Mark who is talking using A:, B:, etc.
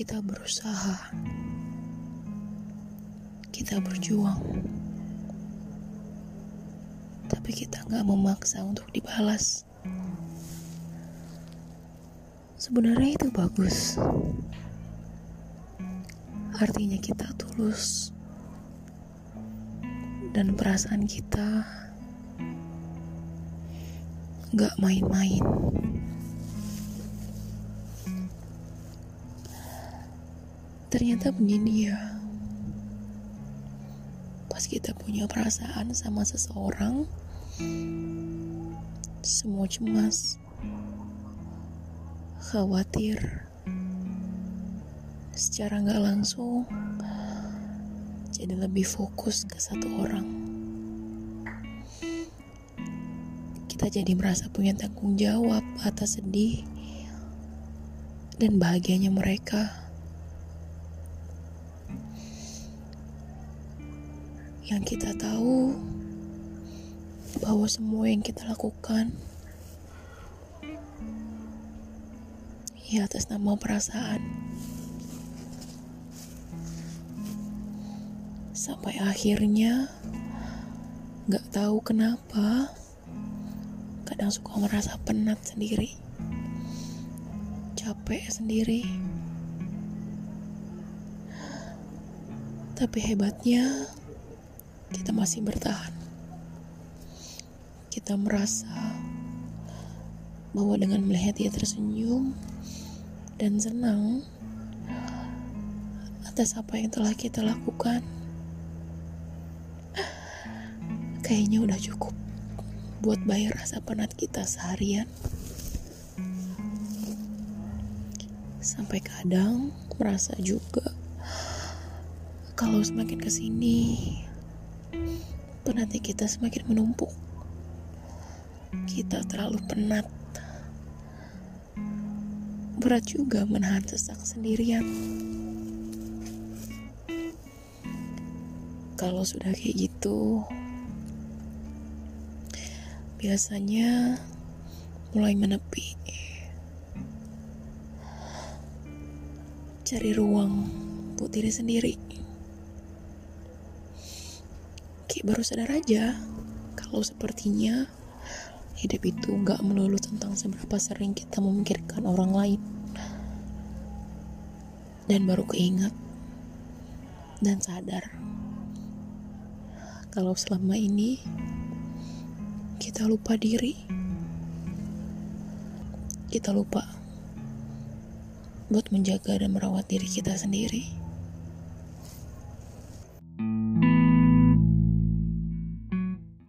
A: kita berusaha, kita berjuang, tapi kita nggak memaksa untuk dibalas. Sebenarnya itu bagus. Artinya kita tulus dan perasaan kita nggak main-main. Ternyata begini ya. Pas kita punya perasaan sama seseorang, semua cemas, khawatir, secara nggak langsung jadi lebih fokus ke satu orang. Kita jadi merasa punya tanggung jawab atas sedih dan bahagianya mereka. Yang kita tahu bahwa semua yang kita lakukan ya atas nama perasaan. Sampai akhirnya gak tahu kenapa kadang suka merasa penat sendiri, capek sendiri. Tapi hebatnya kita masih bertahan. Kita merasa bahwa dengan melihat dia tersenyum dan senang atas apa yang telah kita lakukan, kayaknya udah cukup buat bayar rasa penat kita seharian. Sampai kadang merasa juga kalau semakin ke sini penatnya kita semakin menumpuk. Kita terlalu penat. Berat juga menahan sesak sendirian. Kalau sudah kayak gitu, biasanya mulai menepi. Cari ruang buat diri sendiri. Kayak baru sadar aja kalau sepertinya hidup itu nggak melulu tentang seberapa sering kita memikirkan orang lain. Dan baru keinget dan sadar kalau selama ini kita lupa diri. Kita lupa buat menjaga dan merawat diri kita sendiri.